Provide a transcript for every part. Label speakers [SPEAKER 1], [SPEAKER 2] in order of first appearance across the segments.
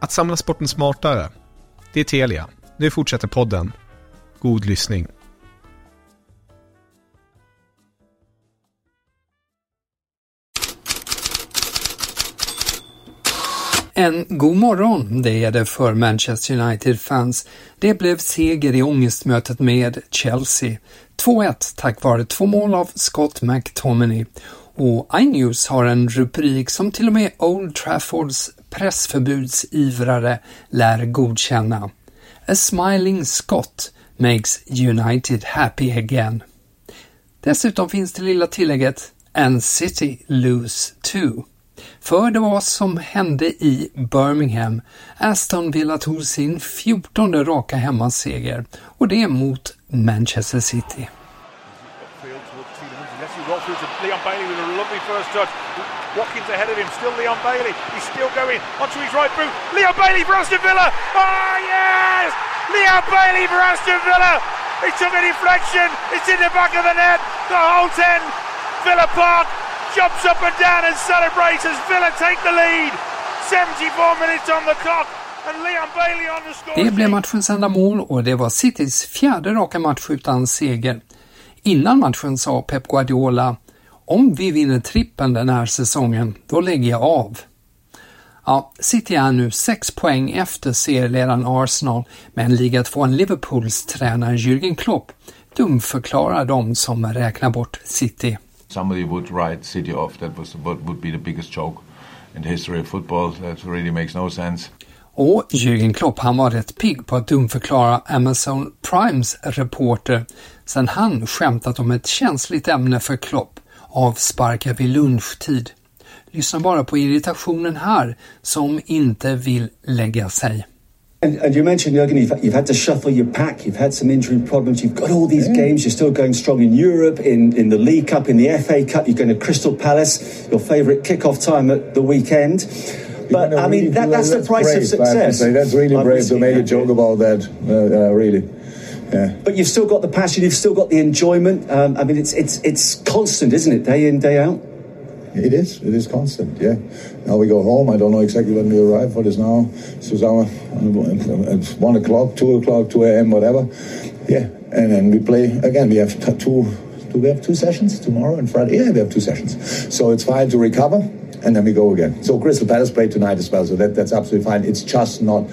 [SPEAKER 1] Att samla sporten smartare. Det är Telia. Nu fortsätter podden. God lyssning.
[SPEAKER 2] En god morgon, det är det för Manchester United-fans. Det blev seger i ångestmötet med Chelsea. 2-1 tack vare två mål av Scott McTominay. Och iNews har en rubrik som till och med Old Traffords pressförbudsivrare lär godkänna. A smiling Scott makes United happy again. Dessutom finns det lilla tillägget And City lose too. För det var som hände i Birmingham. Aston Villa tog sin fjortonde raka hemmaseger och det mot Manchester City.
[SPEAKER 3] Watkins ahead of him, still Leon Bailey. He's still going onto his right boot. Leon Bailey for Aston Villa. Oh yes! Leon Bailey for Aston Villa. He took a deflection. It's in the back of the net. The whole 10. Villa Park jumps up and down and celebrates as Villa take the lead. 74 minutes on the clock.
[SPEAKER 2] Det blev matchens enda mål och det var Citys fjärde raka match utan seger. Innan matchen sa Pep Guardiola om vi vinner trippen den här säsongen, då lägger jag av. Ja, City är nu sex poäng efter serieledaren Arsenal, men liga tvåan Liverpools tränare Jürgen Klopp dumförklarar de som räknar bort City.
[SPEAKER 4] Somebody would write City off. That was what would be the biggest joke in the history of football. That really makes no sense.
[SPEAKER 2] Och Jürgen Klopp han var rätt pigg på att dumförklara Amazon Primes reporter sen han skämtat om ett känsligt ämne för Klopp, avsparkar vid lunchtid. Lyssna bara på irritationen här, som inte vill lägga sig.
[SPEAKER 5] And, and, you mentioned Jurgen, you've, you've, had to shuffle your pack. You've had some injury problems. You've got all these yeah. games. You're still going strong in Europe, in, in the League Cup, in the FA Cup. You're going to Crystal Palace, your favourite kick-off time at the weekend. But I mean, that, that's the price brave, of success.
[SPEAKER 6] That's really brave to make a joke about that. Uh, uh, really.
[SPEAKER 5] Yeah. But you've still got the passion, you've still got the enjoyment. Um, I mean, it's it's it's constant, isn't it? Day in, day out.
[SPEAKER 6] It is. It is constant. Yeah. Now we go home. I don't know exactly when we arrive. What is now? It's one o'clock, two o'clock, two a.m., whatever. Yeah. And then we play again. We have two. Do we have two sessions tomorrow and Friday? Yeah, we have two sessions. So it's fine to recover. And then we go again. So Crystal Palace played tonight as well, so that, that's absolutely fine. It's just not.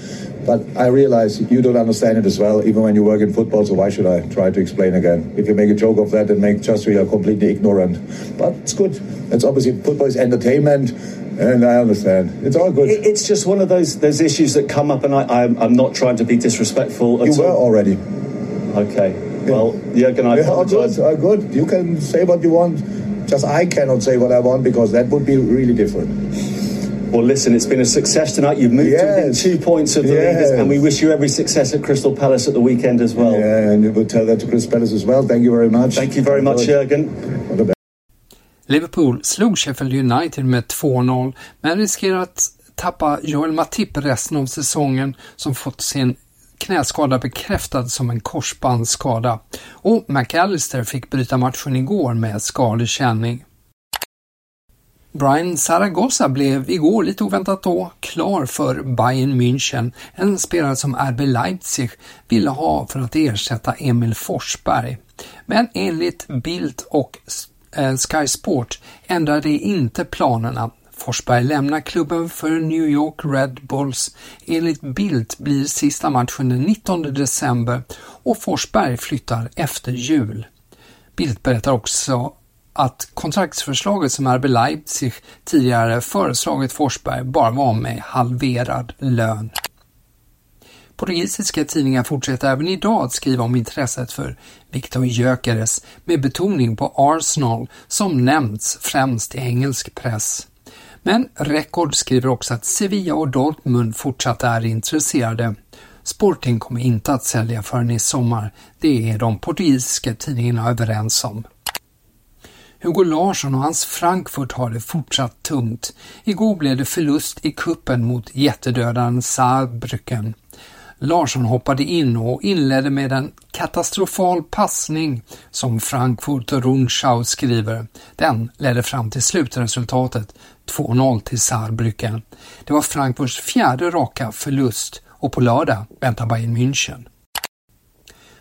[SPEAKER 6] But I realize you don't understand it as well, even when you work in football. So why should I try to explain again? If you make a joke of that, and make just we are completely ignorant. But it's good. It's obviously football is entertainment. And I understand. It's all good.
[SPEAKER 5] It's just one of those those issues that come up, and I, I'm, I'm not trying to be disrespectful at
[SPEAKER 6] you were
[SPEAKER 5] all.
[SPEAKER 6] already.
[SPEAKER 5] Okay. Well, Jürgen, I
[SPEAKER 6] Yeah, all
[SPEAKER 5] apologise.
[SPEAKER 6] good. All good. You can say what you want. Just I cannot say what I want because that would be really different.
[SPEAKER 5] Well, listen, it's been a success tonight. You've moved to within two points of the
[SPEAKER 6] Yes.
[SPEAKER 5] leaders, and we wish you every success at Crystal Palace at the weekend as well.
[SPEAKER 6] Yeah, and you would tell that to Chris Palace as well. Thank you very much.
[SPEAKER 5] Thank you very much, Jürgen.
[SPEAKER 6] All the best.
[SPEAKER 2] Liverpool slog Sheffield United med 2-0 men riskerar att tappa Joel Matip resten av säsongen som fått sin knäskada bekräftad som en korsbandsskada. Och McAllister fick bryta matchen igår med skadekänning. Brian Zaragoza blev igår lite oväntat då klar för Bayern München, en spelare som RB Leipzig ville ha för att ersätta Emil Forsberg. Men enligt Bild och eh, Sky Sport ändrade inte planerna. Forsberg lämnar klubben för New York Red Bulls. Enligt Bild blir sista matchen den 19 december och Forsberg flyttar efter jul. Bildt berättar också att kontraktsförslaget som RB Leipzig tidigare föreslagit Forsberg bara var med halverad lön. Portugisiska tidningar fortsätter även idag att skriva om intresset för Victor Gyökeres med betoning på Arsenal som nämnts främst i engelsk press. Men Record skriver också att Sevilla och Dortmund fortsatt är intresserade. Sporting kommer inte att sälja förrän i sommar. Det är de portugisiska tidningarna överens om. Hugo Larsson och hans Frankfurt har det fortsatt tungt. Igår blev det förlust i kuppen mot jättedödaren Saarbrücken. Larsson hoppade in och inledde med en katastrofal passning som Frankfurt och Rundschau skriver. Den ledde fram till slutresultatet 2-0 till Saarbrücken. Det var Frankfurts fjärde raka förlust och på lördag väntar Bayern München.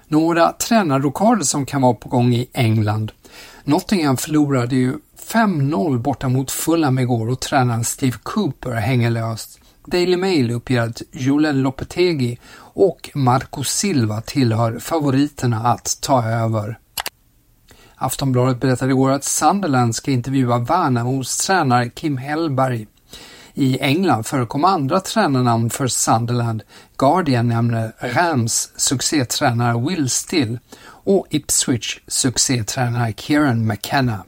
[SPEAKER 2] Några tränarrockader som kan vara på gång i England. Nottingham förlorade ju 5-0 borta mot Fulham igår och tränaren Steve Cooper hänger löst. Daily Mail uppger att Julen Lopetegi och Marco Silva tillhör favoriterna att ta över. Aftonbladet berättade igår att Sunderland ska intervjua Värnamos tränare Kim Hellberg. I England förekom andra tränarnamn för Sunderland. Guardian nämner Rams succétränare Will Still och Ipswich succétränare Kieran McKenna.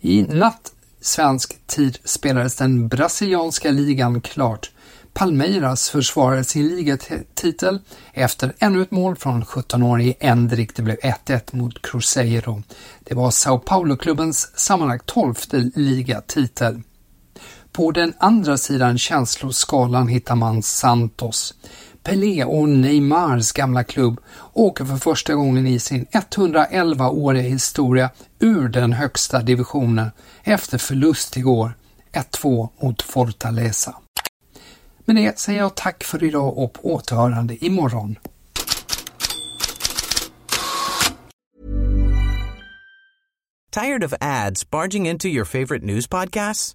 [SPEAKER 2] I natt svensk tid spelades den brasilianska ligan klart. Palmeiras försvarade sin ligatitel efter ännu ett mål från 17-årige Endrik. Det blev 1-1 mot Cruzeiro. Det var Sao Paulo-klubbens sammanlagt tolfte ligatitel. På den andra sidan känsloskalan hittar man Santos. Pelé och Neymars gamla klubb åker för första gången i sin 111-åriga historia ur den högsta divisionen efter förlust igår, 1-2 mot Fortaleza. Med det säger jag tack för idag och på återhörande imorgon.
[SPEAKER 7] Tired of ads barging into your favorite news podcasts?